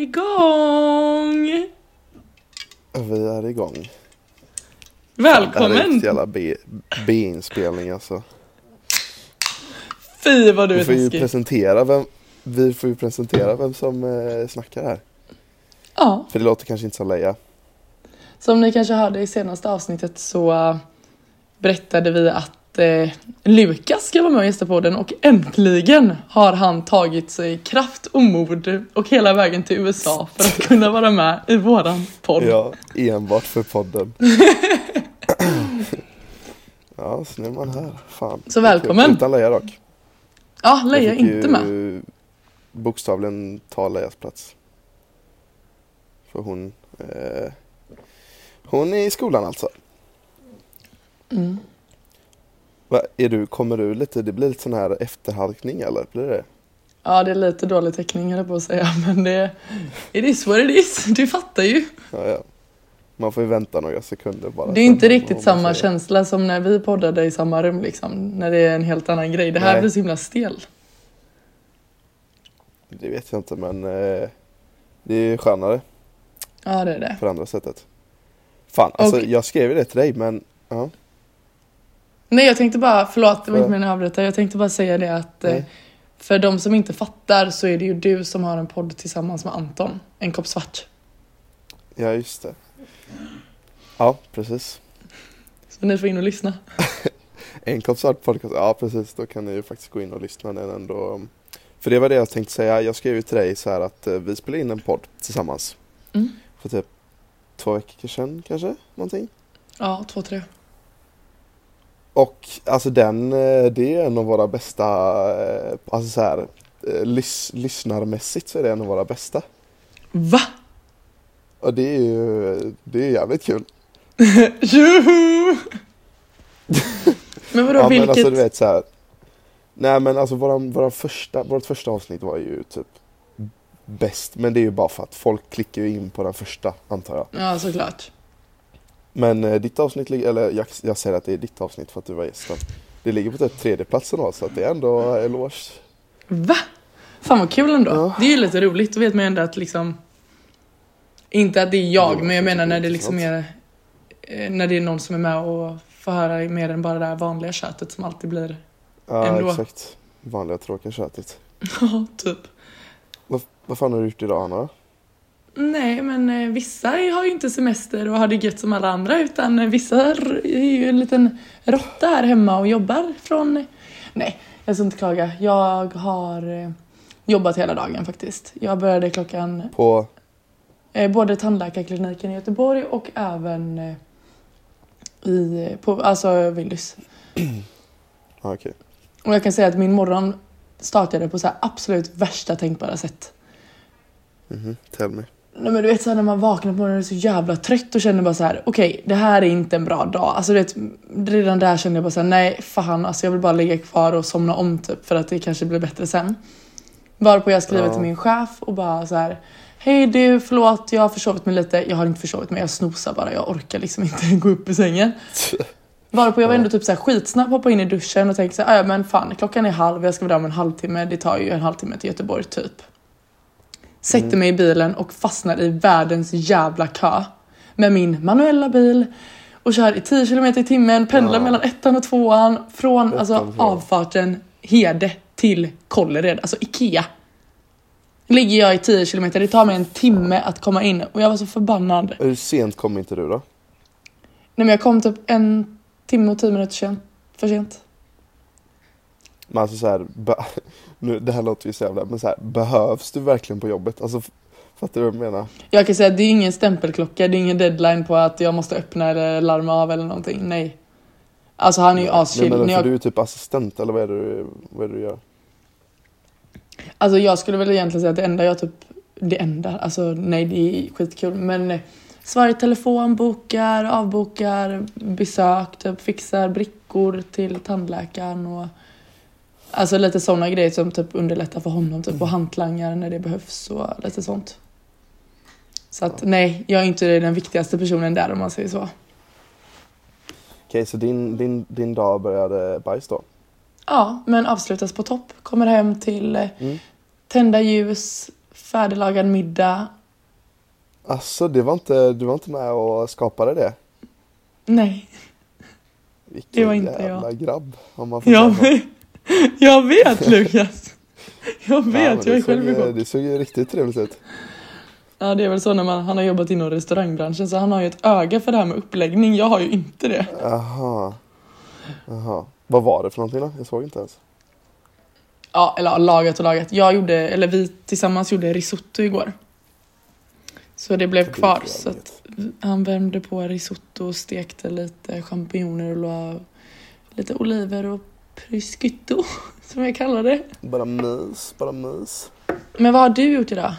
igång! Vi är igång. Det här är Välkommen! jävla B-inspelning alltså. Fy vad du Vi är får ju presentera vem, vi får ju presentera vem som eh, snackar här. Ja, För det låter kanske inte som Leia. som ni kanske hörde i senaste avsnittet så uh, berättade vi att uh, Lukas ska vara med och gästa podden och äntligen har han tagit sig kraft och mod och hela vägen till USA för att kunna vara med i våran podd. Ja, enbart för podden. ja, så nu är man här. Fan. Så välkommen. Utan Leia dock. Ja, Leia är inte med. bokstavligen ta Leias plats. För hon, eh, hon är i skolan alltså. Mm. Va, är du, kommer du lite, det blir lite sån här efterhalkning eller? Blir det Ja, det är lite dålig täckning höll på att säga, men det it is what it is. Du fattar ju. Ja, ja. Man får ju vänta några sekunder bara. Det är inte riktigt samma säger. känsla som när vi poddade i samma rum liksom. När det är en helt annan grej. Det här Nej. blir så himla stel. Det vet jag inte men eh, det är skönare Ja, det är det. på det andra sättet. Fan, alltså Och- jag skrev ju det till dig men ja. Nej, jag tänkte bara, förlåt, det var inte meningen att avbryta. Jag tänkte bara säga det att eh, Nej. för de som inte fattar så är det ju du som har en podd tillsammans med Anton. En kopp svart. Ja just det. Ja precis. Så ni får in och lyssna. En kopp svart podcast, ja precis då kan ni ju faktiskt gå in och lyssna den ändå. För det var det jag tänkte säga, jag skrev ju till dig så här att eh, vi spelar in en podd tillsammans. Mm. För typ två veckor sedan kanske, någonting. Ja, två, tre. Och alltså den, eh, det är en av våra bästa, eh, alltså så här, eh, lys, lyssnarmässigt så är det en av våra bästa. Va? Och det är ju, det är jävligt kul. Juhu! men vadå, ja vilket? men alltså du vet så här. Nej men alltså våran, våran första, vårt första avsnitt var ju typ bäst. Men det är ju bara för att folk klickar ju in på den första antar jag. Ja, såklart. Men eh, ditt avsnitt eller jag, jag säger att det är ditt avsnitt för att du var gästen. Det ligger på typ tredjeplatsen då så att det är ändå eloge. Va? Fan vad kul ändå. Ja. Det är ju lite roligt. Då vet man ju ändå att liksom... Inte att det är jag, Det men jag menar när det liksom är... eh, När det är någon som är med och får höra mer än bara det där vanliga köttet som alltid blir... Ja Ändå. exakt. Vanliga tråkiga köttet. Ja, typ. Vad, vad fan har du gjort idag Anna? Nej, men eh, vissa har ju inte semester och har det gött som alla andra utan eh, vissa är ju en liten råtta här hemma och jobbar från... Nej, jag ska inte klaga. Jag har eh, jobbat hela dagen faktiskt. Jag började klockan På, både tandläkarkliniken i Göteborg och även i, på, alltså Willys. ah, okej. Och jag kan säga att min morgon startade på så här absolut värsta tänkbara sätt. Mhm, tell me. Nej men du vet så här, när man vaknar på morgonen och är så jävla trött och känner bara så här: okej det här är inte en bra dag. Alltså du vet, redan där kände jag bara så här: nej fan alltså jag vill bara ligga kvar och somna om typ för att det kanske blir bättre sen. Varpå jag skriver Ja. till min chef och bara så här. Hej du, förlåt jag har försovit mig lite. Jag har inte försovit mig, jag snosar bara. Jag orkar liksom inte gå upp ur sängen. Varpå jag var ändå typ så här skitsnabb hoppa in i duschen och tänkte så här, "Ah, ja men fan klockan är halv, jag ska vara där om en halvtimme. Det tar ju en halvtimme till Göteborg typ. Sätter Mm. mig i bilen och fastnar i världens jävla kö. Med min manuella bil och kör i 10 km i timmen, pendlar Ja. mellan ettan och tvåan från Ettan alltså, avfarten Hede till Kållered, alltså Ikea. Ligger jag i 10 km, det tar mig en timme att komma in och jag var så förbannad. Hur sent kom inte du då? Nej men jag kom typ en timme och 10 minuter sen, för sent. Men alltså så här, nu, det här låter ju så jävla, men så här, behövs du verkligen på jobbet? Alltså, fattar du vad jag menar? Jag kan säga att det är ingen stämpelklocka, det är ingen deadline på att jag måste öppna eller larma av eller någonting. Nej. Alltså han är ju aschill. men jag, du är typ assistent eller vad är det du, vad är det du gör? Alltså jag skulle väl egentligen säga att det enda jag typ, det enda, alltså nej det är skitkul men eh, svarar i telefon, bokar, avbokar, besök, typ fixar brickor till tandläkaren och alltså lite sådana grejer som typ underlättar för honom typ och hantlangar när det behövs och lite sånt. Så att Ja. nej, jag är inte den viktigaste personen där om man säger så. Okej, så din, din, din dag började bajs då? Ja, men avslutas på topp. Kommer hem till eh, Mm. tända ljus, färdiglagad middag. Alltså, det var inte, du var inte med och skapade det? Nej, Vilken Det var inte jävla grabb, om man får jag säga jag vet Lukas. Jag Ja, vet, men jag är själv i chock. Det såg ju riktigt trevligt ut. Ja, det är väl så när man, han har jobbat inom restaurangbranschen så han har ju ett öga för det här med uppläggning. Jag har ju inte det. Jaha. Jaha. Vad var det för någonting då? Jag såg inte ens. Ja, eller ja, lagat och lagat. Jag gjorde, eller vi tillsammans gjorde risotto igår. Så det blev Det kvar. Så att han värmde på risotto och stekte lite champinjoner och la lite oliver och prosciutto som jag kallar det. Bara mys, bara mys. Men vad har du gjort idag?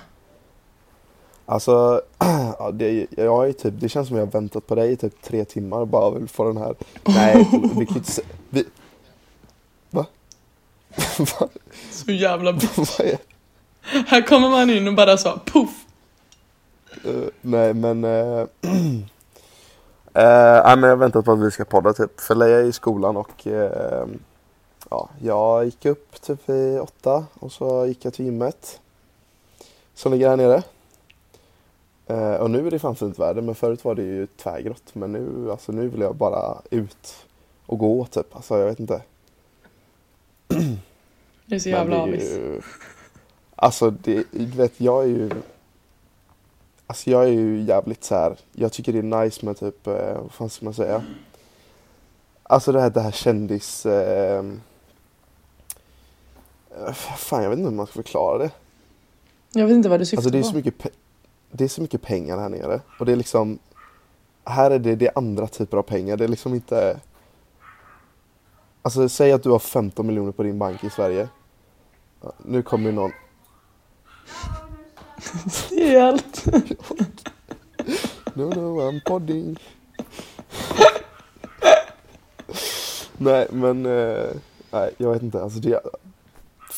Alltså, ja, det, jag är typ, det känns som jag har väntat på dig i typ tre timmar bara vill få den här. Nej, vi kan inte se, vi, Va? Va? Så jävla b- Vad är Här kommer man in och bara så poff. Eh, nej men... Uh, nej men jag har väntat på att vi ska podda typ. För Leia är i skolan och ja, jag gick upp typ vid åtta och så gick jag till gymmet. Som ligger här nere. Eh, och nu är det fan fint väder men förut var det ju tvärgrått. Men nu, alltså, nu vill jag bara ut och gå typ. Alltså jag vet inte. Det är så Men jävla det är avis. ju- Alltså det, du vet jag är ju Alltså jag är ju jävligt så här. jag tycker det är nice med typ, eh, vad fan ska man säga? Alltså det här, det här kändis... Eh, fan jag vet inte hur man ska förklara det. Jag vet inte vad du syftar Alltså det är, på. så mycket, pe- det är så mycket pengar här nere. Och det är liksom, här är det, det är andra typer av pengar. Det är liksom inte... Alltså säg att du har 15 miljoner på din bank i Sverige. Nu kommer ju någon, Helt. No, no, I'm podding. nej, men eh, nej, jag vet inte. Alltså det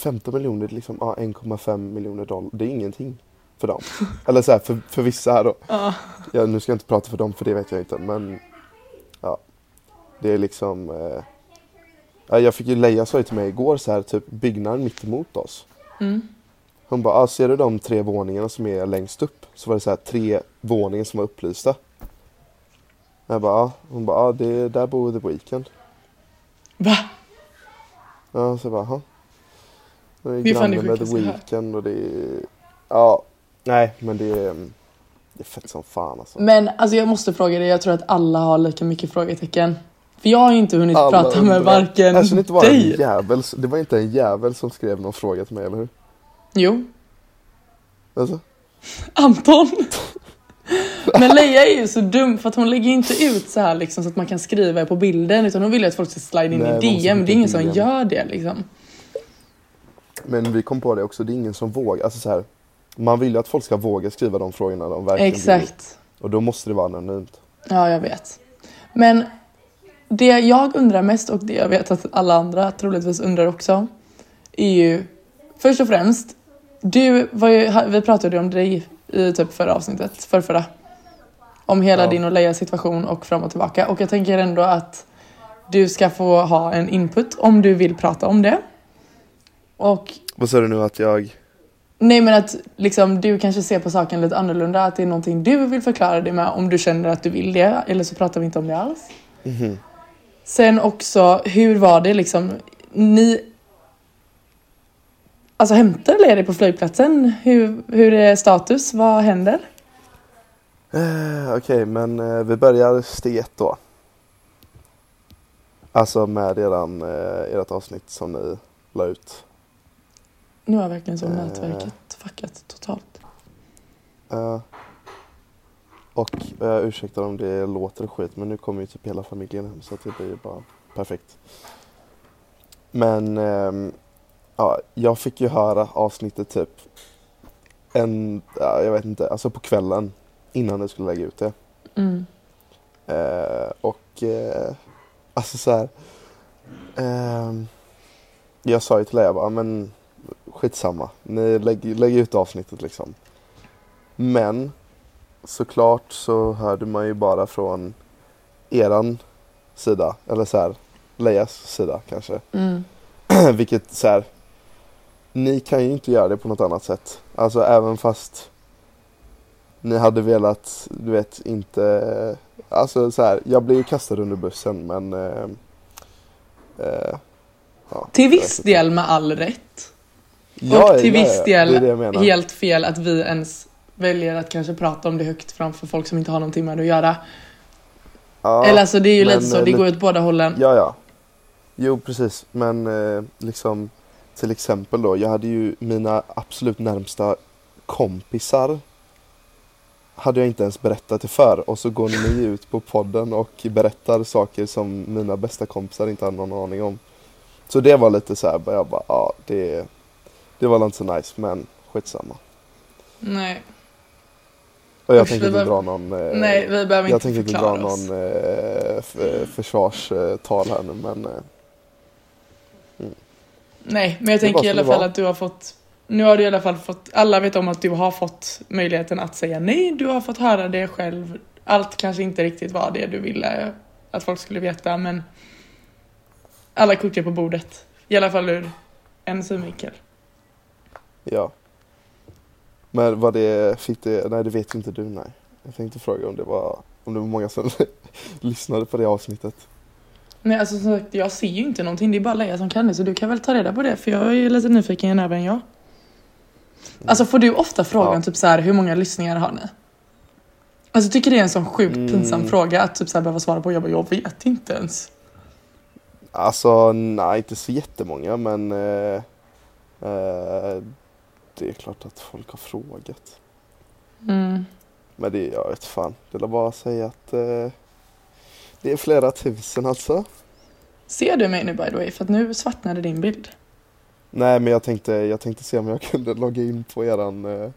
15 miljoner, liksom ja, 1,5 miljoner dollar. Det är ingenting för dem. Eller så här, för, för vissa här då. Ja. Ja, nu ska jag inte prata för dem, för det vet jag inte. Men ja, det är liksom. Eh, ja, jag fick ju Leia sa ju till mig igår så här, typ byggnaden mitt emot oss. Mm. Hon bara, ah, ser du de tre våningarna som är längst upp? Så var det så här tre våningar som var upplysta. Jag bara, ah. Hon bara, ah, det, där bor The Weeknd. Va? Ja, så jag bara, aha. Det är Det är fan det granne med The. Weeknd och det är... Ja, nej men det är... Det är fett som fan alltså. Men alltså jag måste fråga dig, jag tror att alla har lika mycket frågetecken. För jag har ju inte hunnit Alla prata med undrar. varken Alltså, det, var en dig. jävel, det var inte en jävel som skrev någon fråga till mig, eller hur? Jo, Alltså, Anton. Men Leia är ju så dum för att hon lägger inte ut så här liksom så att man kan skriva på bilden utan hon vill ju att folk ska slide in Nej, i DM. Det är ingen som gör det liksom. Men vi kom på det också, det är ingen som vågar. Alltså så här, man vill ju att folk ska våga skriva de frågorna de verkligen vill. Exakt. Och då måste det vara anonymt. Ja, jag vet. Men det jag undrar mest och det jag vet att alla andra troligtvis undrar också är ju först och främst, du var ju, vi pratade ju om dig i typ förra avsnittet, för förra. Om hela Ja. din och Leias situation och fram och tillbaka och jag tänker ändå att du ska få ha en input om du vill prata om det. Och Vad sa du nu att jag... Nej men att liksom, du kanske ser på saken lite annorlunda, att det är någonting du vill förklara dig med om du känner att du vill det, eller så pratar vi inte om det alls. Mhm. Sen också, hur var det liksom, ni Alltså hämtar eller är det på flygplatsen? Hur, hur är status? Vad händer? Eh, Okej, men eh, vi börjar steg ett då. Alltså med eran, eh, ert avsnitt som ni la ut. Nu har verkligen så Eh. nätverket fuckat totalt. Eh, och uh, ursäkta om det låter skit men nu kommer ju typ hela familjen hem så att det blir ju bara perfekt. Men ehm, ja, jag fick ju höra avsnittet typ en, ja, jag vet inte, alltså på kvällen innan jag skulle lägga ut det. Mm. Eh, och eh, alltså så här. ehm, jag sa ju till Leia bara, men skitsamma. Ni lägger lägg ut avsnittet liksom. Men såklart så hörde man ju bara från eran sida. Eller så här, Leias sida kanske. Mm. Vilket så här. ni kan ju inte göra det på något annat sätt. Alltså även fast ni hade velat, du vet, inte... Alltså så här, jag blev ju kastad under bussen men... Eh, eh, ja, Till viss del med all rätt. Ja, och till ja, viss del det det helt fel att vi ens väljer att kanske prata om det högt framför folk som inte har någonting med det att göra. Ja, Eller alltså det är ju men, lite så, eh, det går åt båda hållen. Ja, ja. Jo, precis. Men eh, liksom till exempel då, jag hade ju mina absolut närmsta kompisar hade jag inte ens berättat det för och så går ni ut på podden och berättar saker som mina bästa kompisar inte hade någon aning om. Så det var lite så här, jag bara, ja det, det var inte så nice men skitsamma. Nej, Och jag Usch, tänker inte dra någon, eh, nej vi behöver jag inte tänker inte dra någon eh, försvarstal här nu men eh, Nej, men jag tänker i alla fall att du har fått nu har du i alla fall fått, alla vet om att du har fått möjligheten att säga nej, du har fått höra det själv. Allt kanske inte riktigt var det du ville att folk skulle veta, men alla kort är på bordet. I alla fall ur en synvinkel. Ja. Men vad det fick det, nej det vet ju inte du nej. Jag tänkte fråga om det var, om det var många som lyssnade på det avsnittet. Nej, alltså som sagt, jag ser ju inte någonting, det är bara Leia som kan det, så du kan väl ta reda på det, för jag är lite nyfiken även jag. Alltså får du ofta frågan Ja. typ så här, hur många lyssningar har ni? Alltså tycker det är en sån sjukt Mm. pinsam fråga att typ så här behöva svara på, jag bara, jag vet inte ens. Alltså nej inte så jättemånga men eh, eh, det är klart att folk har frågat. Mm. Men det, jag vet fan, det är bara att säga att eh, det är flera tusen alltså. Ser du mig nu by the way? För att nu svartnade din bild. Nej men jag tänkte, jag tänkte se om jag kunde logga in på eran, eh,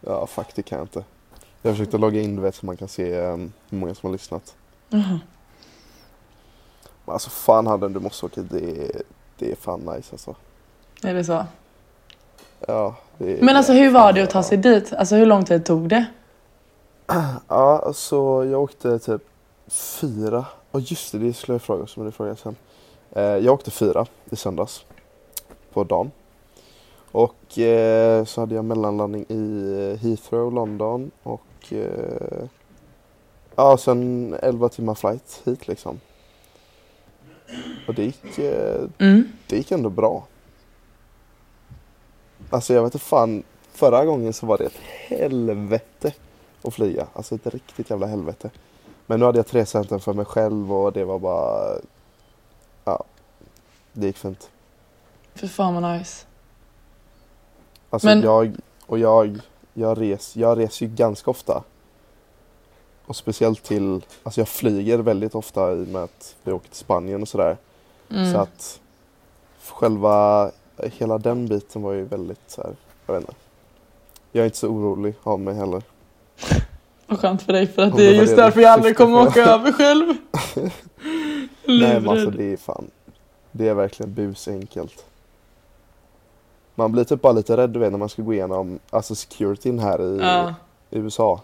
ja fuck det kan jag inte. Jag försökte logga in du vet så man kan se eh, hur många som har lyssnat. Jaha. Men alltså fan hade du måste åka det, det är fan nice alltså. Är det så? Ja, det, Men alltså hur var det att ta sig dit? Alltså hur lång tid tog det? Ja, alltså jag åkte typ fyra, och just det, det skulle jag fråga som du frågade sen. Eh, jag åkte fyra i söndags på dagen. Och eh, så hade jag mellanlandning i Heathrow, London och eh, ja, sen 11 timmar flight hit liksom. Och det gick, eh, Mm. det gick ändå bra. Alltså jag vet inte fan, förra gången så var det ett helvete att flyga. Alltså ett riktigt jävla helvete. Men nu hade jag tre centen för mig själv och det var bara, ja, det gick fint. För fan vad nice. Alltså Men- jag, och jag, jag, res, jag reser ju ganska ofta. Och speciellt till, alltså jag flyger väldigt ofta i och med att vi åker till Spanien och sådär. Mm. Så att själva, hela den biten var ju väldigt så här, jag vet inte. Jag är inte så orolig av mig heller. Vad skönt för dig för att det är just därför jag aldrig kommer åka över själv. Nej men alltså det är fan, det är verkligen busenkelt. Man blir typ bara lite rädd du vet när man ska gå igenom, alltså securityn här i Ja, USA.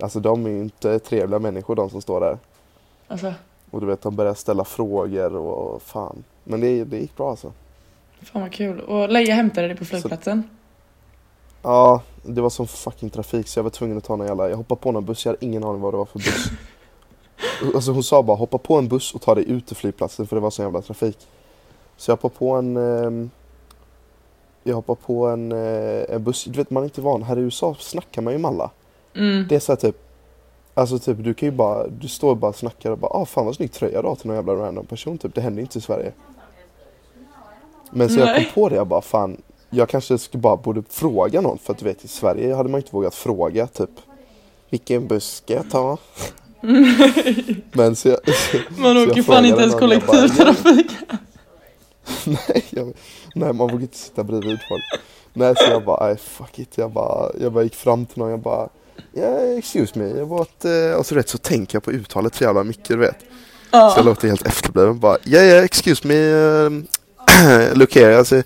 Alltså de är ju inte trevliga människor de som står där. alltså. Och du vet de börjar ställa frågor och fan. Men det, det gick bra alltså. Fan vad kul. Och Leia hämtade dig på flygplatsen. Ja, det var som fucking trafik så jag var tvungen att ta någon jävla, jag hoppade på någon buss, jag hade ingen aning vad det var för buss. Alltså hon sa bara hoppa på en buss och ta dig ut till flygplatsen för det var sån jävla trafik. Så jag hoppade på en, ehm, jag hoppade på en, eh, en buss, du vet man är inte van, här i USA snackar man ju med alla. Mm. Det är så här typ, alltså typ du kan ju bara, du står och bara snackar och bara ah fan vad snygg tröja du har till någon jävla random person typ, det händer inte i Sverige. Men så jag kom på det, jag bara fan, jag kanske skulle bara borde fråga någon för att du vet i Sverige hade man inte vågat fråga typ Vilken buss ska jag ta? Men så jag, Man jag åker fan inte ens bara, kollektivtrafik. nej, jag, nej man vågar inte sitta bredvid folk. Nej så jag bara, nej fuck it. Jag bara, jag bara gick fram till någon, jag bara Yeah, excuse me, jag ett, eh, och så rätt så tänker jag på uttalet så jävla mycket du vet. Så jag Ja. låter helt efterbliven bara Yeah yeah excuse me um, Look here alltså,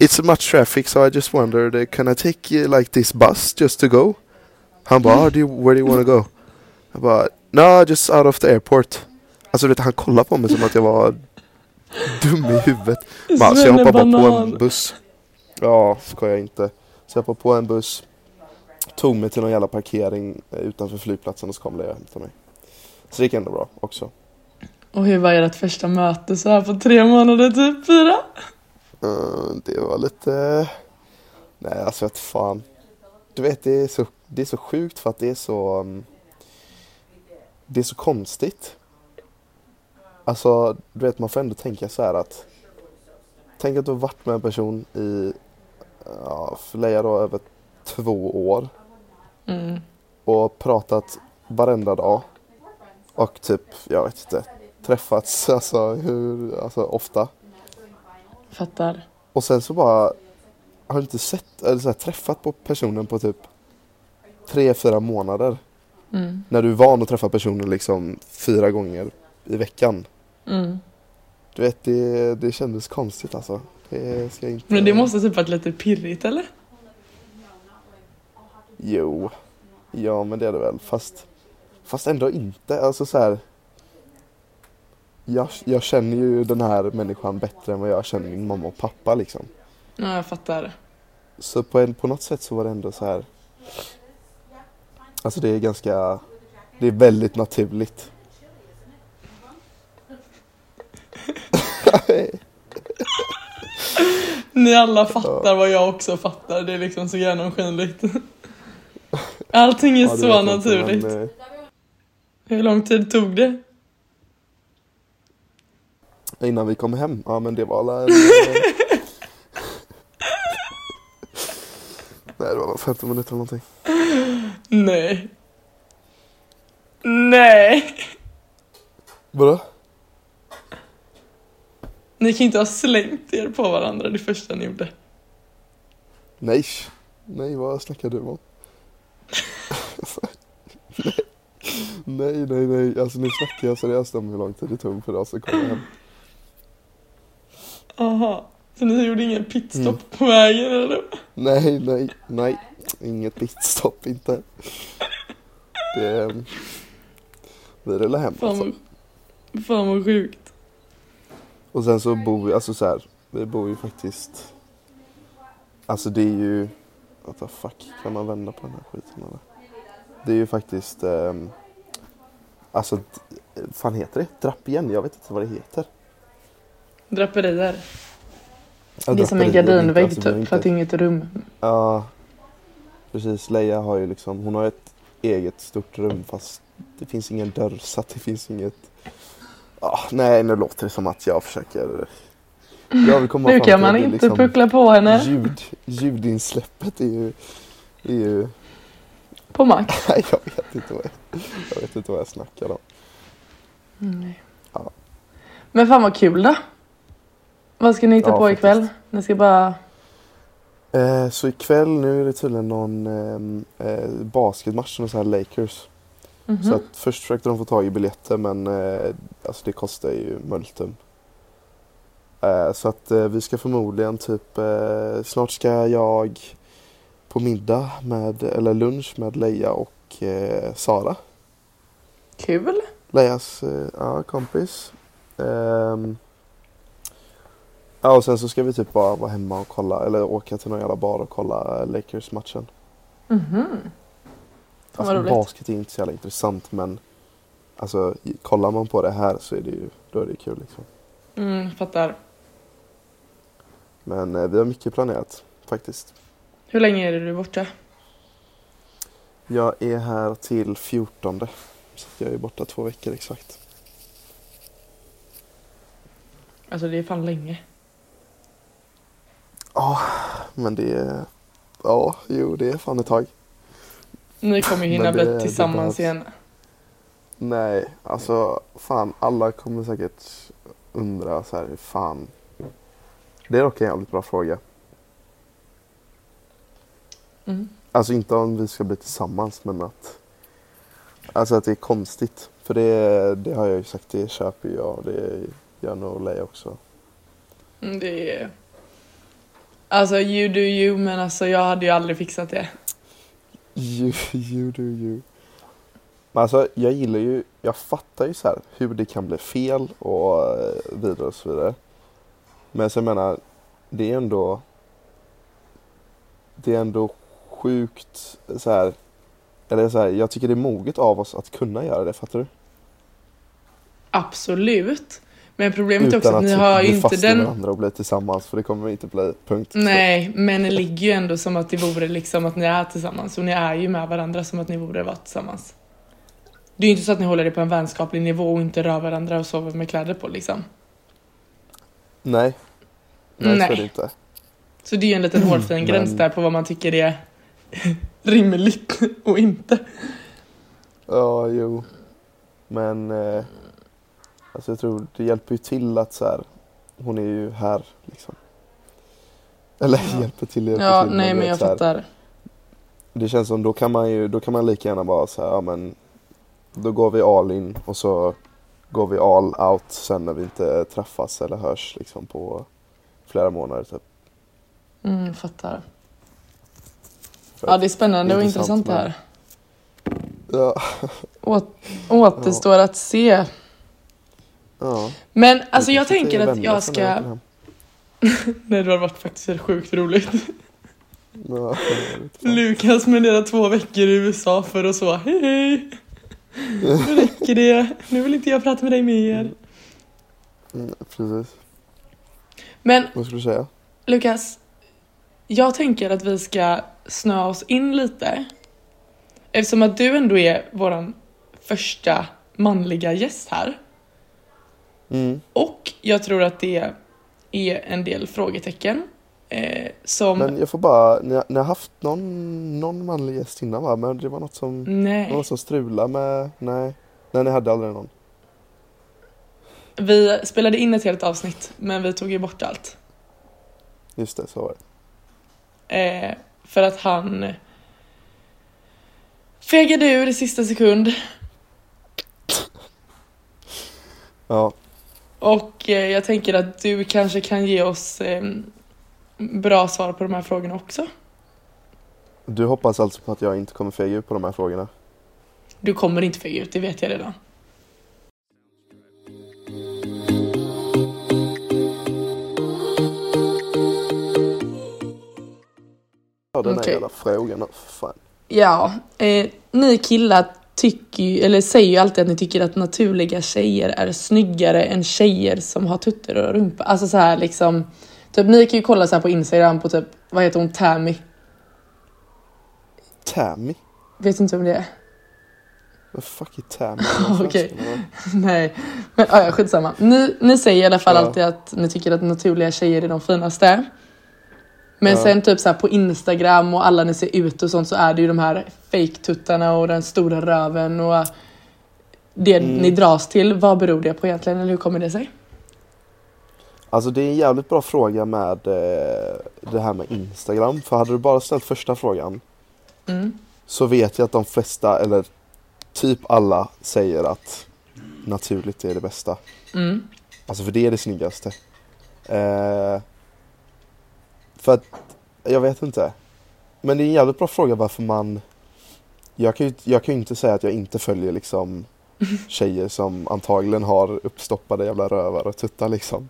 It's much traffic so I just wondered Can I take uh, like this bus just to go? Han bara ah, do you, Where do you wanna go? Jag bara No just out of the airport Alltså du vet han kollade på mig som att jag var dum i huvudet bara, Så jag hoppade bara på en buss Ja, skojar inte. Så jag hoppade på en buss, tog mig till någon jävla parkering eh, utanför flygplatsen och så kom Leia och hämtade mig. Så det gick ändå bra också. Och hur var ert första möte så här på tre månader, typ fyra? Eh, det var lite... Nej, alltså vet fan. Du vet, det är, så, det är så sjukt för att det är så... um, Det är så konstigt. Alltså, du vet, man får ändå tänka så här att... Tänk att du har varit med en person i, ja, Leia då, över två år Mm. och pratat varenda dag. Och typ, jag vet inte, träffats alltså, hur, alltså ofta. Fattar. Och sen så bara har du inte sett eller så här, träffat på personen på typ tre, fyra månader. Mm. När du är van att träffa personen liksom fyra gånger i veckan. Mm. Du vet, det, det kändes konstigt alltså. Det ska inte... Men det måste typ varit lite pirrigt eller? Jo. Ja, men det är det väl. Fast, fast ändå inte. Alltså så här. Jag, jag känner ju den här människan bättre än vad jag känner min mamma och pappa liksom. Ja, jag fattar. Så på, en, på något sätt så var det ändå så här. Alltså det är ganska, det är väldigt naturligt. Ni alla fattar vad jag också fattar. Det är liksom så genomskinligt. Allting är Ja, så jag inte, naturligt. men, eh, Hur lång tid tog det? Innan vi kom hem, ja men det var alla en, Nej det var väl 15 minuter eller någonting. Nej. Nej. Vadå? Ni kan inte ha slängt er på varandra det första ni gjorde. Nej. Nej vad snackar du om? nej. nej nej nej, alltså nu snackar jag seriöst om hur lång tid det tog för oss att komma hem. Aha. Så ni gjorde ingen pitstop Mm. på vägen eller? Nej, nej, nej. Inget pitstop inte. Det... Vi rullar hem Fan alltså. fan vad sjukt. Och sen så bor vi, alltså så här, vi bor ju faktiskt... Alltså det är ju... What the fuck, kan man vända på den här skiten eller? Det är ju faktiskt... ehm, alltså, fan heter det? Drapp igen? Jag vet inte vad det heter. Draperier. Ja, det är som en gardinvägg alltså, typ, för att det är inget rum. Ja, precis. Leia har ju liksom, hon har ett eget stort rum fast det finns ingen dörr så att det finns inget... Ah, nej, nu låter det som att jag försöker... Jag vill komma Nu kan man inte liksom puckla på henne Ljud, ljudinsläppet är ju... Är ju på max. jag vet inte vad jag, jag vet inte vad jag snackar om. Nej. Ja. Men fan vad kul då. Vad ska ni hitta Ja, på faktiskt. ikväll? Ni ska bara... Eh, så ikväll nu är det tydligen någon eh, eh, basketmatch med så här Lakers. Mhm. Så att först försökte de få tag i biljetter men eh, alltså det kostar ju multum. Eh, så att eh, vi ska förmodligen typ, eh, snart ska jag på middag med, eller lunch med Leia och eh, Sara. Kul. Leias ja, kompis. Ja och sen så ska vi typ bara vara hemma och kolla, eller åka till någon jävla bar och kolla eh, Lakers-matchen. Mhm. Alltså roligt. basket är inte så jävla intressant men alltså kollar man på det här så är det ju, då är det kul liksom. Mm, fattar. Men eh, vi har mycket planerat faktiskt. Hur länge är det du borta? Jag är här till 14 så jag är borta två veckor exakt. Alltså det är fan länge. Ja, men det är, ja, jo det är fan ett tag. Ni kommer ju hinna bli det tillsammans igen. Nej, alltså fan alla kommer säkert undra så här fan. Det är dock en jävligt bra fråga. Mm. Alltså inte om vi ska bli tillsammans men att Alltså att det är konstigt. För det, det har jag ju sagt, det köper jag och det gör nog Leia också. Mm, Det är... Alltså you do you men alltså jag hade ju aldrig fixat det. You, you do you. Men alltså jag gillar ju, jag fattar ju så här hur det kan bli fel och eh, vidare och så vidare. Men så jag menar, det är ändå det är ändå sjukt så här. Eller så här, jag tycker det är moget av oss att kunna göra det, fattar du? Absolut. Men problemet är också Utan att att ni har ju inte den... varandra och bli tillsammans, för det kommer vi inte bli, punkt. Nej, men det ligger ju ändå som att det vore liksom att ni är tillsammans och ni är ju med varandra som att ni borde vara tillsammans. Det är ju inte så att ni håller det på en vänskaplig nivå och inte rör varandra och sover med kläder på liksom. Nej. Nej, Nej. så är det inte. Så det är ju en liten hårfin Men- gräns där på vad man tycker är rimligt och inte. Ja, jo. Men eh, alltså jag tror det hjälper ju till att så här, hon är ju här liksom. Eller Ja. hjälper till, hjälper Ja, till. nej men jag så här, fattar. Det känns som då kan man ju, då kan man lika gärna bara säga, ja men då går vi all in och så går vi all out sen när vi inte träffas eller hörs liksom på flera månader typ. Mm, fattar. För Ja, det är spännande och Intressant, intressant det här. Ja, Åt, återstår att se. Ja. Men alltså jag tänker att jag ska... Nej, det har varit faktiskt sjukt roligt. Ja. Lukas spenderar två veckor i USA för att så, hej hej. Nu räcker det. Nu vill inte jag prata med dig mer. Mm, precis. Men Vad skulle du säga? Lukas, jag tänker att vi ska snöa oss in lite. Eftersom att du ändå är våran första manliga gäst här. Mm. Och jag tror att det är en del frågetecken. Eh, som... Men jag får bara, ni har, ni har haft någon, någon manlig gäst innan va? Men det var något som, Nej. som strulade med, nej. Nej ni hade aldrig någon. Vi spelade in ett helt avsnitt, men vi tog ju bort allt. Just det, så var det. Eh, för att han fegade ur i sista sekund. Ja, Och eh, jag tänker att du kanske kan ge oss eh, bra svar på de här frågorna också. du hoppas alltså på att jag inte kommer fega ut på de här frågorna? Du kommer inte fega ut, det vet jag redan. Ja, den Okej. här jävla frågan, fan. Ja, eh, ni killar tycker ju, eller säger ju alltid att ni tycker att naturliga tjejer är snyggare än tjejer som har tuttar och rumpa. Alltså så här liksom, typ ni kan ju kolla så här på Instagram på typ, vad heter hon, Tammy? Tammy? Vet inte om det är? Vad fuck är Tammy? Okej. Nej, men ja, skitsamma. Ni, ni säger i alla fall Ja. alltid att ni tycker att naturliga tjejer är de finaste. Men Ja. sen typ så på Instagram och alla ni ser ut och sånt så är det ju de här fake-tuttarna och den stora röven och det Mm. ni dras till. Vad beror det på egentligen eller hur kommer det sig? Alltså det är en jävligt bra fråga med eh, det här med Instagram. För hade du bara ställt första frågan Mm. så vet jag att de flesta, eller typ alla, säger att naturligt är det bästa. Mm. Alltså för det är det snyggaste. Eh, för att, jag vet inte. Men det är en jävligt bra fråga varför man... Jag kan ju jag kan ju inte säga att jag inte följer liksom tjejer som antagligen har uppstoppade jävla rövar och tuttar liksom.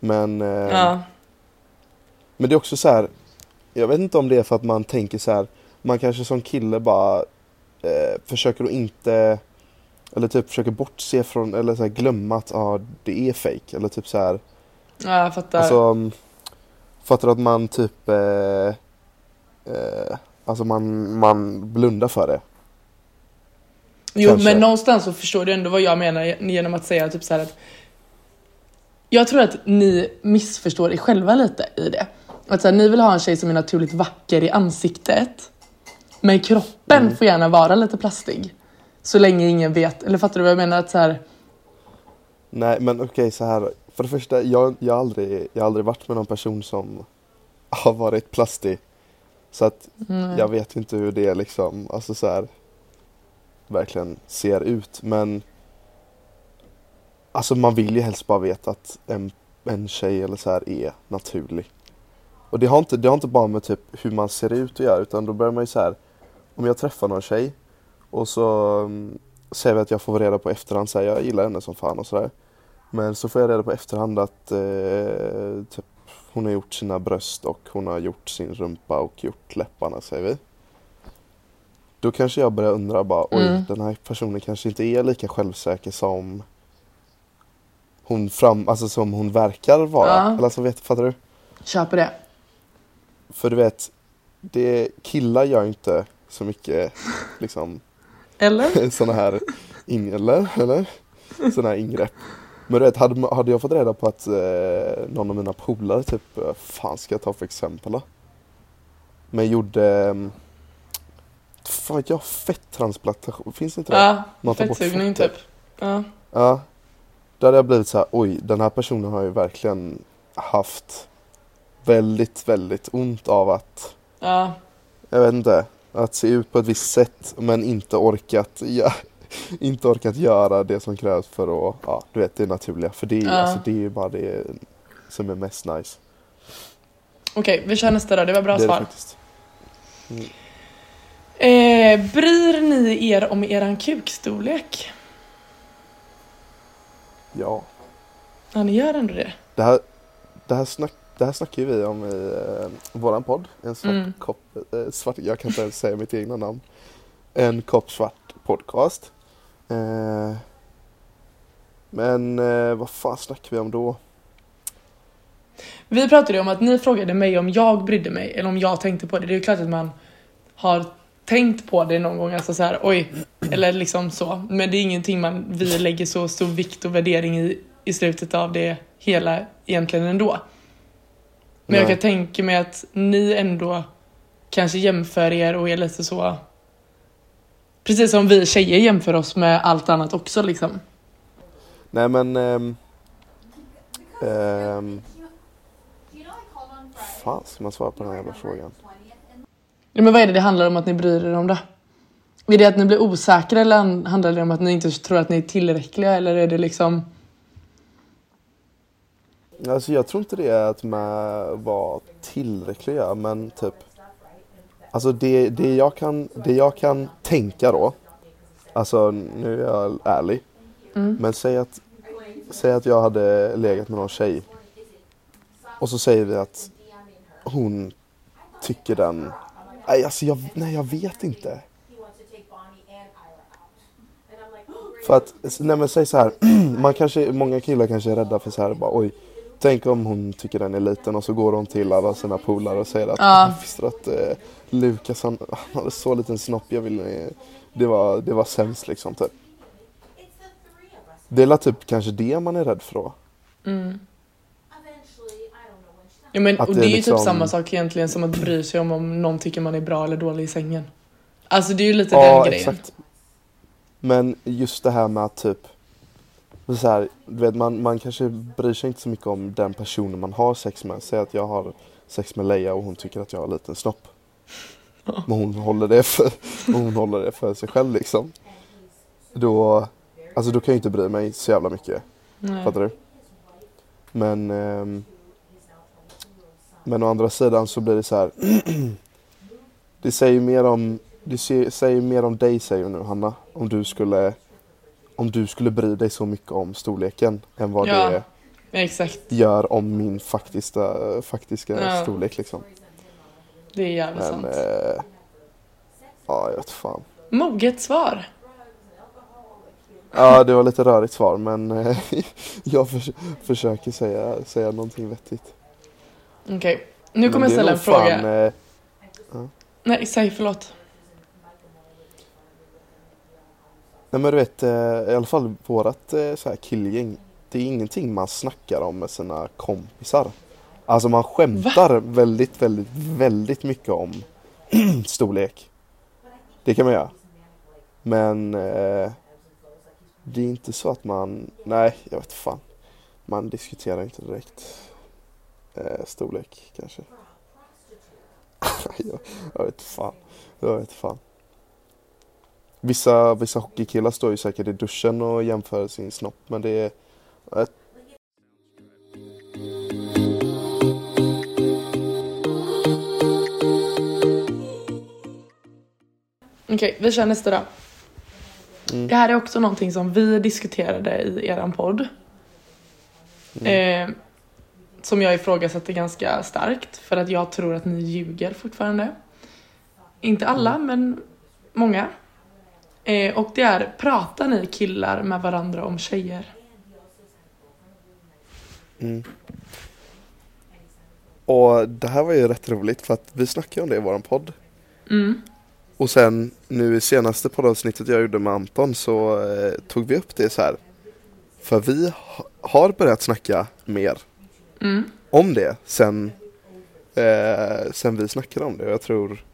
Men, eh, Ja. men det är också så här. Jag vet inte om det är för att man tänker så här. Man kanske som kille bara eh, försöker att inte eller typ försöker bortse från eller så här, glömma att ah, det är fake eller typ så här. ja, jag fattar. Alltså, mm, fattar du att man typ eh, eh, Alltså man, man blundar för det. Jo, Kanske. men någonstans så förstår du ändå vad jag menar genom att säga typ så här att jag tror att ni missförstår er själva lite i det. Att så här, ni vill ha en tjej som är naturligt vacker i ansiktet. Men kroppen Mm. får gärna vara lite plastig. Så länge ingen vet. Eller fattar du vad jag menar? Att så här, Nej men okej så här. För det första, jag, jag, har aldrig, jag har aldrig varit med någon person som har varit plastig. Så att mm, jag vet inte hur det liksom, alltså så här verkligen ser ut. Men alltså man vill ju helst bara veta att en, en tjej eller så här är naturlig. Och det har, inte, det har inte bara med typ hur man ser ut att göra utan då börjar man ju så här om jag träffar någon tjej och så um, säger vi att jag får reda på efterhand så här, jag gillar henne som fan och sådär. Men så får jag reda på efterhand att eh, typ, hon har gjort sina bröst och hon har gjort sin rumpa och gjort läpparna säger vi. Då kanske jag börjar undra bara, oj Mm. den här personen kanske inte är lika självsäker som hon fram, alltså som hon verkar vara. Ja. Eller alltså vet, fattar du? Köper det. För du vet, det, killar gör inte så mycket liksom Eller? sådana här in, eller, eller? Såna här ingrepp. Men du vet, hade, hade jag fått reda på att eh, någon av mina polare typ, eh, fan ska jag ta för exempel då? Men gjorde, eh, fan vet jag, fettransplantation, finns inte det? Ja, Man tar bort fettsugning typ. Ja. Ja. Då hade jag blivit så här, oj den här personen har ju verkligen haft väldigt, väldigt ont av att, ja. jag vet inte, att se ut på ett visst sätt men inte orkat, ja, inte orkat göra det som krävs för att, ja du vet det naturliga. För det, är- Ja. alltså, det är ju bara det som är mest nice. Okej, vi kör nästa då. Det var bra det är det svar. faktiskt. Eh, bryr ni er om eran kukstorlek? Ja. Ja, ni gör ändå det. Det här, det här, snack, det här snackar vi om i eh, våran podd. En svart Mm. kopp, eh, svart, jag kan inte ens säga mitt egna namn. En kopp svart podcast. Eh, men eh, vad fan snackar vi om då? Vi pratade ju om att ni frågade mig om jag brydde mig eller om jag tänkte på det. Det är ju klart att man har tänkt på det någon gång, alltså så här, oj, eller liksom så. Men det är ingenting man, vi lägger så stor vikt och värdering i, i slutet av det hela egentligen ändå. Men jag Nej. kan tänka mig att ni ändå kanske jämför er och är lite så Precis som vi tjejer jämför oss med allt annat också liksom. Nej men... ehm, ehm, fan ska man svara på den här jävla frågan? Ja, men vad är det det handlar om att ni bryr er om det? Är det att ni blir osäkra eller handlar det om att ni inte tror att ni är tillräckliga eller är det liksom Alltså jag tror inte det är att man var tillräckliga men typ Alltså det, det, jag kan, det jag kan tänka då Alltså nu är jag ärlig Mm. Men säg att Säg att jag hade legat med någon tjej Och så säger vi att Hon tycker den Nej alltså jag, nej jag vet inte För att, nej men säg så här, man kanske, många killar kanske är rädda för så här, bara oj Tänk om hon tycker den är liten och så går hon till alla sina polare och säger att Ja. "Jag visste att eh, Lukas han, han hade så liten snopp, jag vill, eh, det, var, det var sämst liksom typ Det är typ kanske det man är rädd för då mm. Ja, men, Att och det det är är ju liksom- typ samma sak egentligen som att bry sig om om någon tycker man är bra eller dålig i sängen. Alltså det är ju lite Ja den grejen. exakt Men just det här med att typ så här, du vet, man, man kanske bryr sig inte så mycket om den personen man har sex med. Säg att jag har sex med Leia och hon tycker att jag har en liten snopp. Men hon håller det för, hon håller det för sig själv liksom. Då, alltså då kan jag inte bry mig så jävla mycket. Nej. Fattar du? Men ehm, Men å andra sidan så blir det så här. det säger mer om Det säger mer om dig säger nu Hanna. Om du skulle Om du skulle bry dig så mycket om storleken än vad Ja. det Exakt, gör om min faktiska, faktiska Ja. storlek liksom. det är jävligt Men sant. eh, Ja jag vet fan. Moget svar. Ja det var lite rörigt svar men eh, jag förs- försöker säga, säga någonting vettigt. Okej, nu kommer jag ställa en fråga. Fan, eh, Nej, säg förlåt. Nej men du vet, eh, i alla fall vårat eh, så här killgäng. Det är ingenting man snackar om med sina kompisar. Alltså man skämtar väldigt, väldigt, väldigt mycket om storlek. Det kan man göra. Men eh, det är inte så att man, nej jag vet fan. Man diskuterar inte direkt eh, storlek kanske. jag, jag vet fan. Jag vet fan. Vissa, vissa hockeykillar står ju säkert i duschen och jämför sin snopp men det är... jag- Okej, vi kör nästa då. Mm. Det här är också någonting som vi diskuterade i eran podd. Mm. Eh, som jag ifrågasätter ganska starkt för att jag tror att ni ljuger fortfarande. Inte alla, men många. Eh, och det är, pratar ni killar med varandra om tjejer? Mm. Och det här var ju rätt roligt för att vi snackade om det i våran podd. Mm. Och sen nu i senaste poddavsnittet jag gjorde med Anton så eh, tog vi upp det så här. För vi ha, har börjat snacka mer Mm. om det sen, eh, sen vi snackade om det. Och jag tror,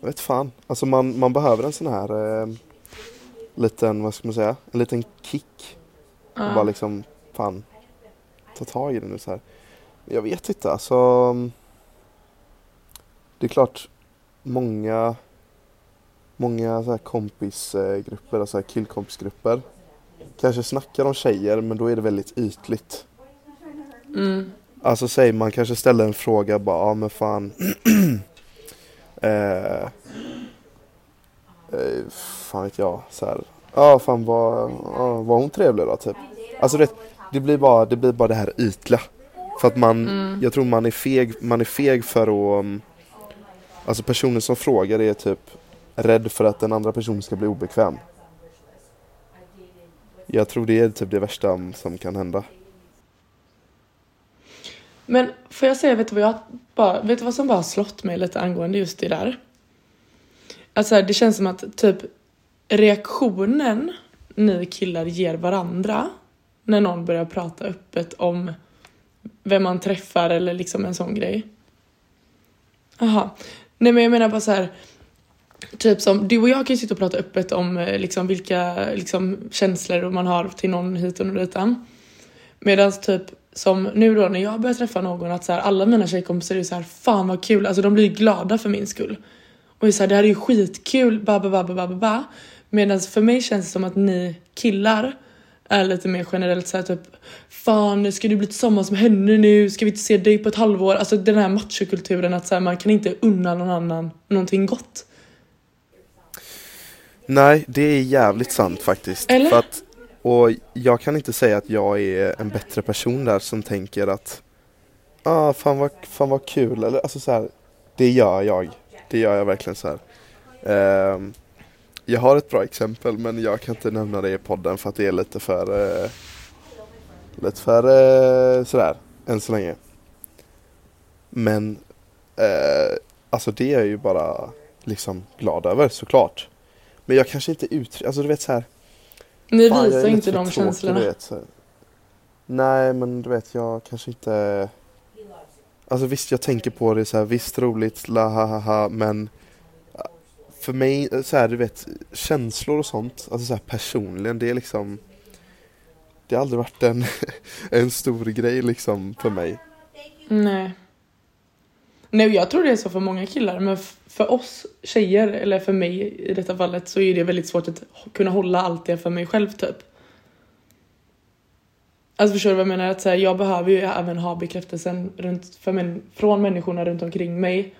jag vet fan, alltså man, man behöver en sån här eh, liten, vad ska man säga, en liten kick. Och bara liksom, fan, ta tag i det nu så här. Jag vet inte, alltså. Det är klart, många, många så här kompisgrupper, alltså här killkompisgrupper. Kanske snackar om tjejer, men då är det väldigt ytligt. Mm. Alltså säg man kanske ställer en fråga bara, ja men fan. eh, eh, fan vet jag, så här. Ja fan var, ja, var hon trevlig då typ? Alltså det, det blir bara det blir bara det här ytliga. För att man, Mm. jag tror man är feg, man är feg för att um, Alltså personen som frågar är typ rädd för att den andra personen ska bli obekväm. Jag tror det är typ det värsta som kan hända. Men får jag säga, vet du vad jag bara, vet du vad som bara slått mig lite angående just det där? Alltså det känns som att typ reaktionen ni killar ger varandra när någon börjar prata öppet om vem man träffar eller liksom en sån grej. Aha. Nej men jag menar bara så här. Typ som du och jag kan ju sitta och prata öppet om eh, liksom vilka liksom, känslor man har till någon hit och ditan. Medan typ som nu då när jag börjar träffa någon att så här, alla mina tjejkompisar är så här fan vad kul, alltså de blir glada för min skull. Och är så här, det här är ju skitkul, ba ba ba ba ba ba. Medan för mig känns det som att ni killar är lite mer generellt så här typ Fan ska du bli tillsammans med henne nu? Ska vi inte se dig på ett halvår? Alltså den här machokulturen att så här, man kan inte unna någon annan någonting gott. Nej, det är jävligt sant faktiskt. Eller? För att, och jag kan inte säga att jag är en bättre person där som tänker att ah, fan, vad, fan vad kul. Eller, alltså, så här, det gör jag. Det gör jag verkligen så här. Ehm, jag har ett bra exempel men jag kan inte nämna det i podden för att det är lite för eh, lite för eh, sådär än så länge. Men eh, alltså det är jag ju bara liksom glad över såklart. Men jag kanske inte uttrycker, alltså du vet så här. Ni visar inte de tråkig, känslorna. Vet. Nej men du vet jag kanske inte Alltså visst jag tänker på det så här, visst roligt, la ha ha ha men eh, För mig, eh, så här, du vet känslor och sånt, alltså så här, personligen det är liksom Det har aldrig varit en, en stor grej liksom för mig Nej. Nej, jag tror det är så för många killar, men för oss tjejer, eller för mig i detta fallet, så är det väldigt svårt att kunna hålla allt det för mig själv typ. Alltså förstår du vad jag menar? Att så här, jag behöver ju även ha bekräftelsen runt, för män, från människorna runt omkring mig.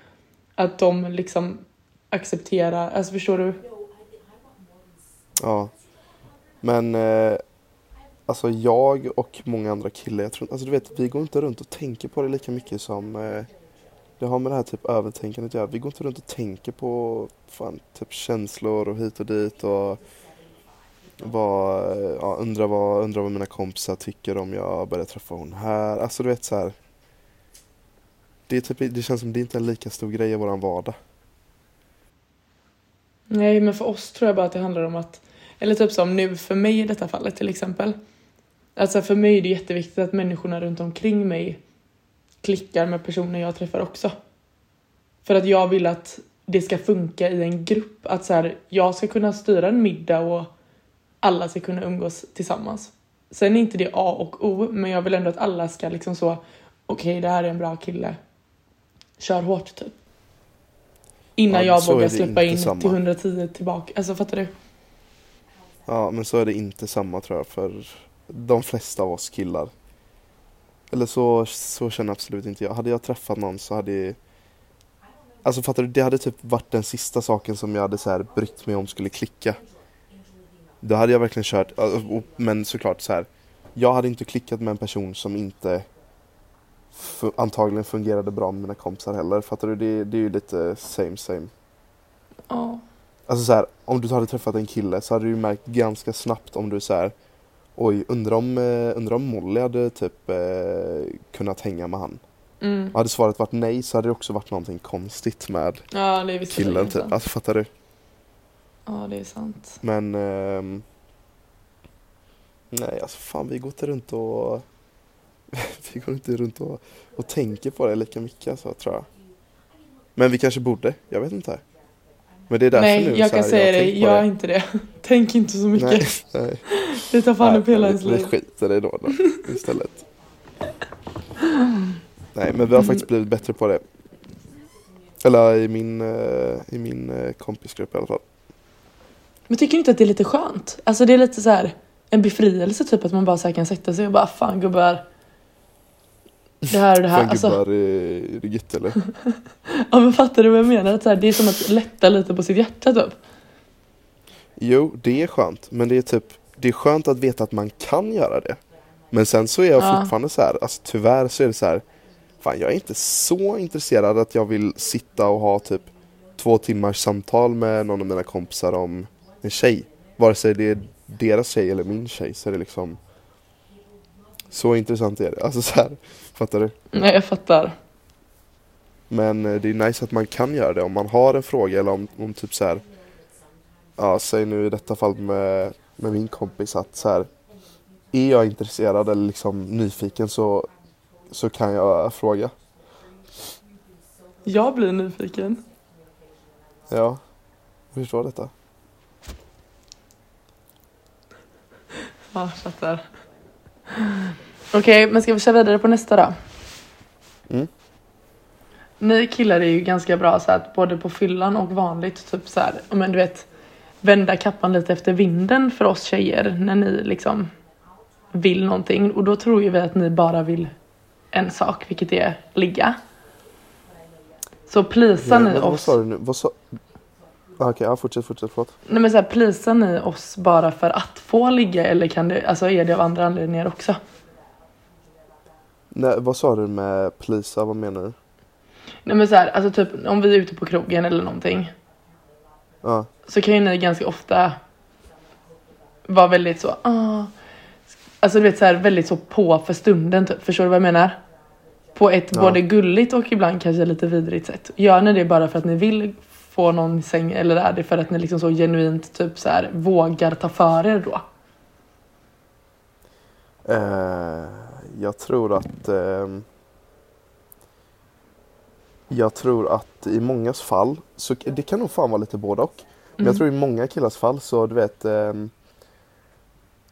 Att de liksom accepterar, alltså förstår du? Ja Men eh, Alltså jag och många andra killar, jag tror, alltså du vet vi går inte runt och tänker på det lika mycket som eh, Det har med det här typ övertänkandet att göra. Vi går inte runt och tänker på fan, typ känslor och hit och dit och vad, ja, undrar vad, undrar vad mina kompisar tycker om jag börjar träffa hon här. Alltså du vet så här. Det, är typ, det känns som det inte är en lika stor grej i våran vardag. Nej, men för oss tror jag bara att det handlar om att, eller typ som nu för mig i detta fallet till exempel. Alltså för mig är det jätteviktigt att människorna runt omkring mig klickar med personer jag träffar också. För att jag vill att det ska funka i en grupp. Att så här, jag ska kunna styra en middag och alla ska kunna umgås tillsammans. Sen är inte det A och O, men jag vill ändå att alla ska liksom så, okej det här är en bra kille. Kör hårt typ. Innan Ja, jag vågar släppa in samma. till 110 tillbaka. Alltså fattar du? Ja, men så är det inte samma tror jag för de flesta av oss killar. Eller så, så känner absolut inte jag. Hade jag träffat någon så hade Alltså fattar du, det hade typ varit den sista saken som jag hade så här brytt mig om skulle klicka. Då hade jag verkligen kört, men såklart så här. Jag hade inte klickat med en person som inte antagligen fungerade bra med mina kompisar heller. Fattar du? Det, det är ju lite same same. Ja. Alltså så här, om du hade träffat en kille så hade du ju märkt ganska snabbt om du så här, oj, undrar om, eh, undrar om Molly hade typ eh, kunnat hänga med han. Mm. Hade svaret varit nej så hade det också varit någonting konstigt med Ja, killen typ. Alltså fattar du? Ja, det är sant. Men ehm, Nej alltså fan vi går inte runt och Vi går inte runt och, och tänker på det lika mycket alltså, tror jag Men vi kanske borde, jag vet inte Men det är därför Nej, nu jag så kan här, säga tänkt på gör inte det. Tänk inte så mycket. Nej, nej. Det tar fan Nej, upp hela vi- ens Vi liv. skiter i det då, då istället Nej men vi har faktiskt blivit bättre på det Eller i min, eh, i min eh, kompisgrupp i alla fall Men tycker ni inte att det är lite skönt? Alltså det är lite så här en befrielse typ att man bara så kan sätta sig och bara fan gubbar. Det här och det här. Fan Alltså, gubbar, är det gött eller? ja men fattar du vad jag menar? Att så här, det är som att lätta lite på sitt hjärta typ. Jo, det är skönt. Men det är typ Det är skönt att veta att man kan göra det. Men sen så är jag Ja. fortfarande så här, alltså tyvärr så är det så här Fan jag är inte så intresserad att jag vill sitta och ha typ två timmars samtal med någon av mina kompisar om en tjej. Vare sig det är deras tjej eller min tjej så är det liksom Så intressant är det. Alltså så här, fattar du? Nej jag fattar. Men eh, det är nice att man kan göra det om man har en fråga eller om, om typ så här. Ja, säg nu i detta fall med, med min kompis att så här. Är jag intresserad eller liksom nyfiken så, så kan jag fråga. Jag blir nyfiken. Ja, jag förstår detta. Ja, fattar. Okej, men ska vi köra vidare på nästa då? Mm. Ni killar är ju ganska bra så att både på fyllan och vanligt typ så här, men du vet vända kappan lite efter vinden för oss tjejer när ni liksom vill någonting och då tror ju vi att ni bara vill en sak vilket är ligga. Så plisar ni vad oss sa du nu? Vad sa... Ah, Okej, ja, fortsätt, fortsätt, förlåt. Nej men så här, plisar ni oss bara för att få ligga eller kan det, alltså är det av andra anledningar också? Nej, vad sa du med plisa, vad menar du? Nej men så här, alltså typ om vi är ute på krogen eller någonting Ja, så kan ju ni ganska ofta vara väldigt så, ah. Alltså du vet så här väldigt så på för stunden typ, förstår du vad jag menar? På ett Ja. både gulligt och ibland kanske lite vidrigt sätt. Gör ni det bara för att ni vill få någon i säng eller är det för att ni liksom så genuint typ så här vågar ta för er då? Eh, jag tror att ehm, Jag tror att i mångas fall, så det kan nog fan vara lite både och. Men jag Mm. tror i många killars fall så du vet ehm,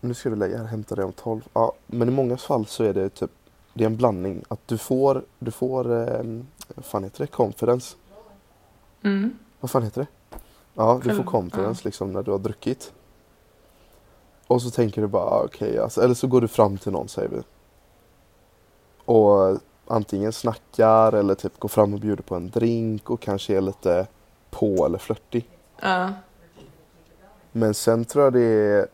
Nu ska du lägga här, hämta det om 12. Ja, men i mångas fall så är det typ Det är en blandning. Att du får, du får Vad fan heter det? Confidence. Mm. Vad fan heter det? Ja, du får confidence liksom när du har druckit. Och så tänker du bara, ah, okej, alltså, eller så går du fram till någon säger vi. Och antingen snackar eller typ går fram och bjuder på en drink och kanske är lite på eller flörtig. Ja. Men sen tror jag det är,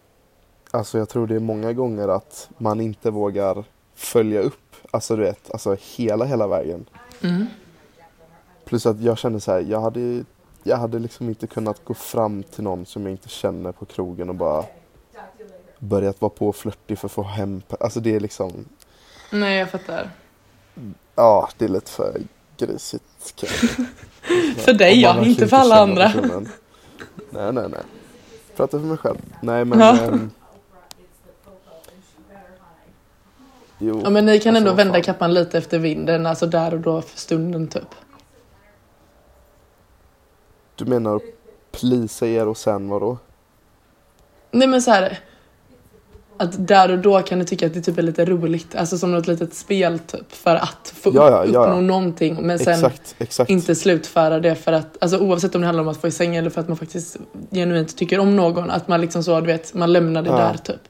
alltså jag tror det är många gånger att man inte vågar följa upp, alltså du vet, alltså hela, hela vägen. Mm. Plus att jag kände så här, jag hade, jag hade liksom inte kunnat gå fram till någon som jag inte känner på krogen och bara börjat vara på flörtig för att få hem, alltså det är liksom, Nej jag fattar. ja det är lite för grisigt kanske. För dig ja, inte för alla andra. personen. Nej nej nej. Pratar för mig själv. Nej men Ja. ehm, Jo, Ja men ni kan alltså, ändå vända fan. kappan lite efter vinden, alltså där och då för stunden typ. Du menar plisa er och sen vadå? Nej men så här. Att där och då kan du tycka att det typ är lite roligt, alltså som något litet spel typ för att få Ja, ja, upp, ja, uppnå någonting men sen Exakt, exakt. inte slutföra det för att, alltså oavsett om det handlar om att få i säng eller för att man faktiskt genuint tycker om någon, att man liksom så du vet, man lämnar det där typ.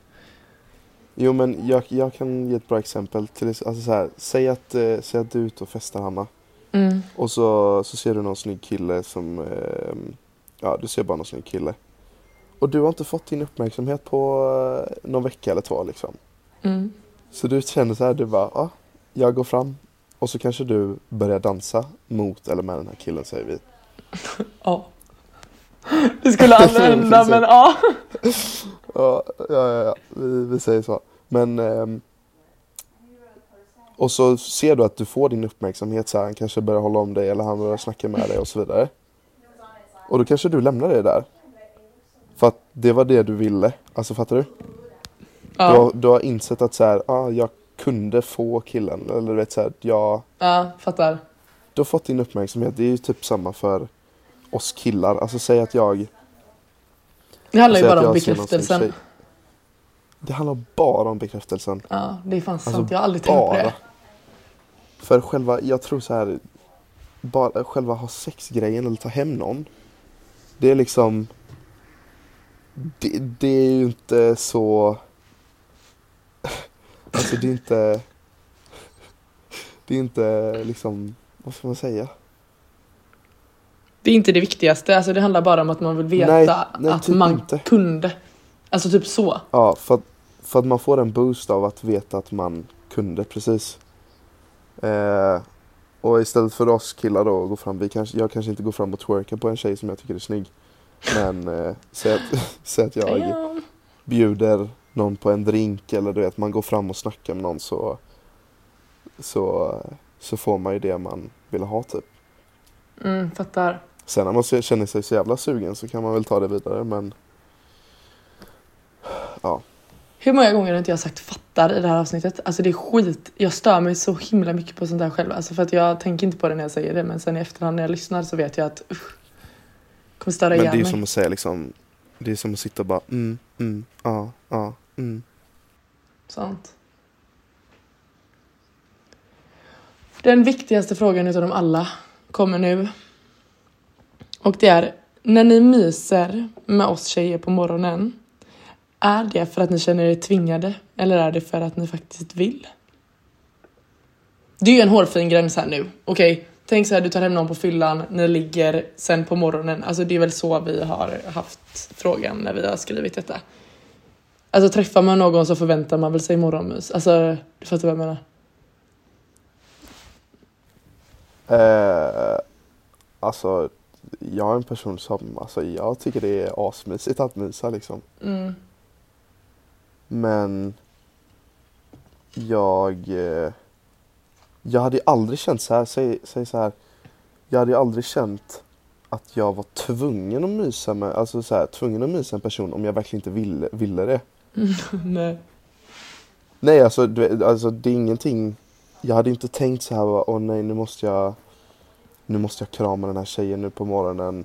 Jo men jag, jag kan ge ett bra exempel. Till, alltså så här, säg, att, eh, säg att du är ute och festar Hanna. Mm. Och så, så ser du någon snygg kille som, eh, ja du ser bara någon snygg kille. Och du har inte fått din uppmärksamhet på eh, någon vecka eller två liksom. Mm. Så du känner så här, du bara, ja, jag går fram och så kanske du börjar dansa mot eller med den här killen säger vi. Ja. Det skulle aldrig hända men ja. Ja, ja, ja, ja. Vi, vi säger så. Men ehm, och så ser du att du får din uppmärksamhet så här, han kanske börjar hålla om dig eller han börjar snacka med dig och så vidare. Och då kanske du lämnar det där. För att det var det du ville. Alltså fattar du? Du, Ja, har, du har insett att så här, ah, jag kunde få killen. Eller du vet så här, jag, ja fattar. du har fått din uppmärksamhet. Det är ju typ samma för oss killar. Alltså säg att jag... Det handlar ju bara om bekräftelsen. Det handlar bara om bekräftelsen. Ja, det är fan sant. Alltså, jag har aldrig tänkt på bara. det. För själva, jag tror så här, bara själva ha sex-grejen eller ta hem någon. Det är liksom, det, det är ju inte så, alltså det är inte, det är inte liksom, vad ska man säga? Det är inte det viktigaste. Alltså det handlar bara om att man vill veta Nej, nej, att typ man inte. kunde. Alltså typ så. Ja, för att, för att man får en boost av att veta att man kunde precis. Eh, och istället för oss killar då att gå fram, vi kanske, jag kanske inte går fram och twerkar på en tjej som jag tycker är snygg. Men eh, säg, att, säg att jag Ja. bjuder någon på en drink eller du vet man går fram och snackar med någon så så, så får man ju det man vill ha typ. Mm, fattar. Sen när man känner sig så jävla sugen så kan man väl ta det vidare men ja. Hur många gånger har inte jag sagt fattar i det här avsnittet? Alltså det är skit. Jag stör mig så himla mycket på sånt där själv. Alltså för att jag tänker inte på det när jag säger det. Men sen i efterhand när jag lyssnar så vet jag att usch, kommer störa Men det är ihjäl mig. som att säga liksom Det är som att sitta och bara mm, mm, ja, ja, mm. Sant. Den viktigaste frågan utav dem alla kommer nu. Och det är, när ni myser med oss tjejer på morgonen, är det för att ni känner er tvingade eller är det för att ni faktiskt vill? Det är ju en hårfin gräns här nu. Okej, tänk så här, du tar hem någon på fyllan, ni ligger sen på morgonen. Alltså det är väl så vi har haft frågan när vi har skrivit detta. Alltså träffar man någon så förväntar man väl sig morgonmys. Alltså, du fattar vad jag menar? Eh, Alltså Jag är en person som, alltså jag tycker det är asmysigt att mysa liksom Mm. Men Jag eh, Jag hade ju aldrig känt så här, säg, säg så här Jag hade ju aldrig känt att jag var tvungen att mysa med, alltså så här, tvungen att mysa en person om jag verkligen inte ville, ville det. Nej. Nej alltså, du, alltså det är ingenting Jag hade inte tänkt så här, åh nej nu måste jag Nu måste jag krama den här tjejen nu på morgonen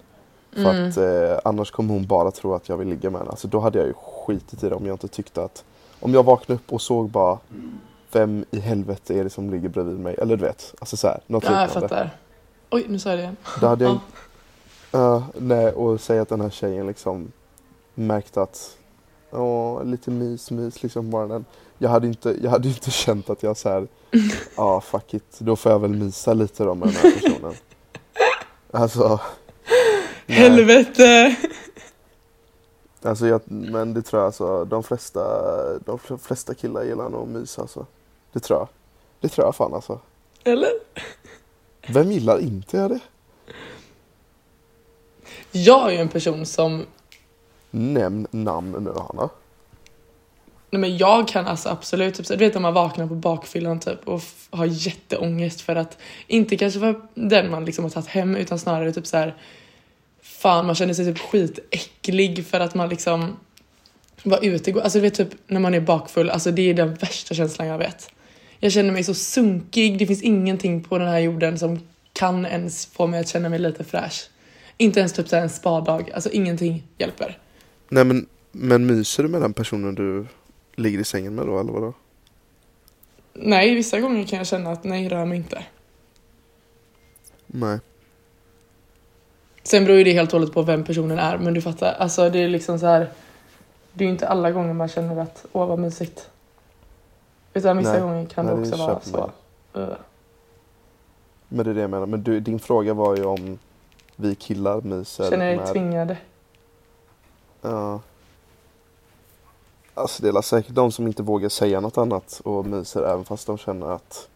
För Mm. att eh, annars kommer hon bara tro att jag vill ligga med henne. Alltså då hade jag ju skitit i det om jag inte tyckte att Om jag vaknade upp och såg bara Vem i helvete är det som ligger bredvid mig? Eller du vet, alltså så här, något Ja, jag liknande. fattar. Oj, nu sa jag det igen. Då hade jag Ja. Ja, nej, och säga att den här tjejen liksom märkte att Åh, lite mys, mys liksom morgonen. Jag hade inte, jag hade inte känt att jag så här, ja fuck it, då får jag väl mysa lite då med den här personen. Alltså. Helvete! Alltså jag, men det tror jag alltså, de flesta, de flesta killar gillar nog att mysa alltså. Det tror jag. Det tror jag fan alltså. Eller? Vem gillar inte jag det? Jag är ju en person som... Nämn namn nu Hanna. Nej men jag kan alltså absolut, typ, du vet om man vaknar på bakfyllan typ och har jätteångest för att, inte kanske för den man liksom har tagit hem utan snarare typ så här. Fan man känner sig typ skitäcklig för att man liksom var ute igår. Alltså du vet typ när man är bakfull, alltså det är den värsta känslan jag vet. Jag känner mig så sunkig, det finns ingenting på den här jorden som kan ens få mig att känna mig lite fräsch. Inte ens typ så en spadag, alltså ingenting hjälper. Nej men, men myser du med den personen du ligger i sängen med då eller vadå? Nej, vissa gånger kan jag känna att nej, rör mig inte. Nej. Sen beror ju det helt och hållet på vem personen är, men du fattar. Alltså det är liksom så här. Det är ju inte alla gånger man känner att åh vad mysigt. Utan vissa Nej, gånger kan nej, det det också vara så. Uh. Men det är det jag menar. Men du, din fråga var ju om vi killar myser Känner dig med... tvingade. Ja. Alltså det är säkert de som inte vågar säga något annat och myser även fast de känner att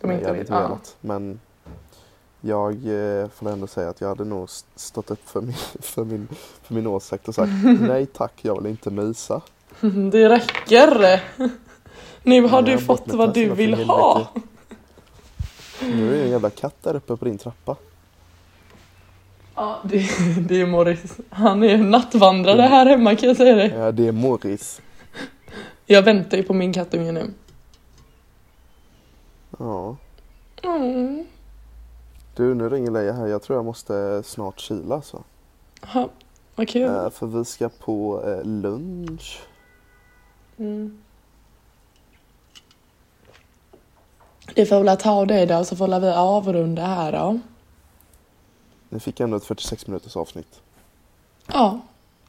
De inte vill. inte Ja. Men jag eh, får ändå säga att jag hade nog st- stått upp för min, för min, för min åsikt och sagt nej tack, jag vill inte mysa. Det räcker! Nu har du fått vad du vill ha. Nu är det en jävla katt där uppe på din trappa. Ja, det, det är Morris. Han är nattvandrare här hemma kan jag säga dig. Ja, det är Morris. Jag väntar ju på min kattunge nu. Ja. Mm. Du, nu ringer Leia här. Jag tror jag måste snart kila alltså. Ja, vad kul. Eh, för vi ska på eh, lunch. Mm. Det får väl ta det då, så får vi avrunda här då. Ni fick ändå ett 46 minuters avsnitt. Ja,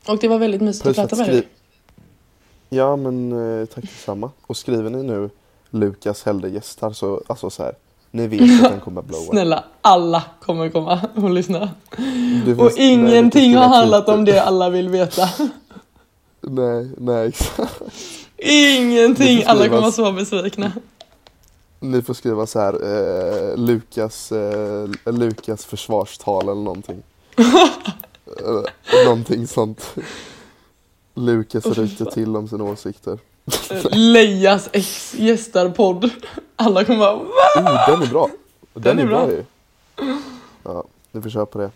och det var väldigt mysigt Plus att prata med dig. Ja, men eh, tack detsamma. Och skriver ni nu Lukas hellre gästar så, alltså så här. Ni vet att den kommer blowa. Snälla, alla kommer komma och lyssna. Och ingenting har handlat om det alla vill veta. Nej, nej exakt. Ingenting, alla kommer vara så besvikna. Ni får skriva så här, eh, Lukas, eh, Lukas försvarstal eller någonting. eh, någonting sånt. Lukas fy ryter till om sina åsikter. Lejas ex gästar podd. Alla kommer bara va? Oh, den är bra! Den, Den är är bra, ju. Ja, ni får köra på det.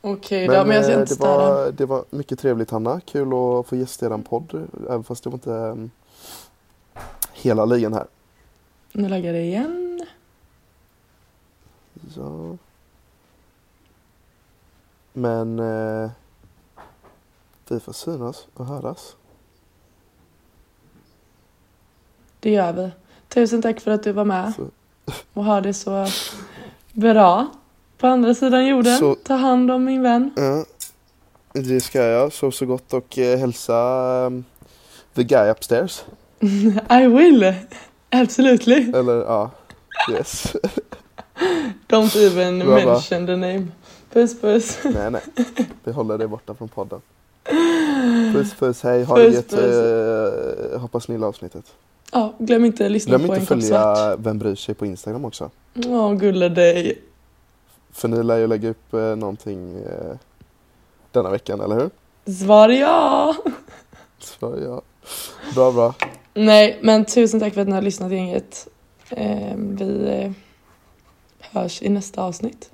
Okej då, men jag ska eh, inte det, var, det var mycket trevligt Hanna, kul att få gästa eran podd. Även fast det var inte um, hela ligan här. Nu jag det igen. Så. Men eh, vi får synas och höras. Det gör vi. Tusen tack för att du var med. Så, Och ha det så bra på andra sidan jorden. Så- Ta hand om min vän. ja, det ska jag. Sov så gott och eh, hälsa um, the guy upstairs. I will. Absolutely. Eller ja, yes. Don't even mention the name. Puss puss. nej, nej. Vi håller det borta från podden. Puss puss, hej. Ha Puss, det puss. Eh, hoppas ni gillar avsnittet. Ja, glöm inte att lyssna Glöm på inte en kopp följa. Vem bryr sig på Instagram också. Åh, gulle dig. För ni lär ju lägga upp eh, någonting eh, denna veckan, eller hur? Svar ja. Så ja. Bra, bra. Nej, men tusen tack för att ni har lyssnat gänget. Eh, vi eh, hörs i nästa avsnitt.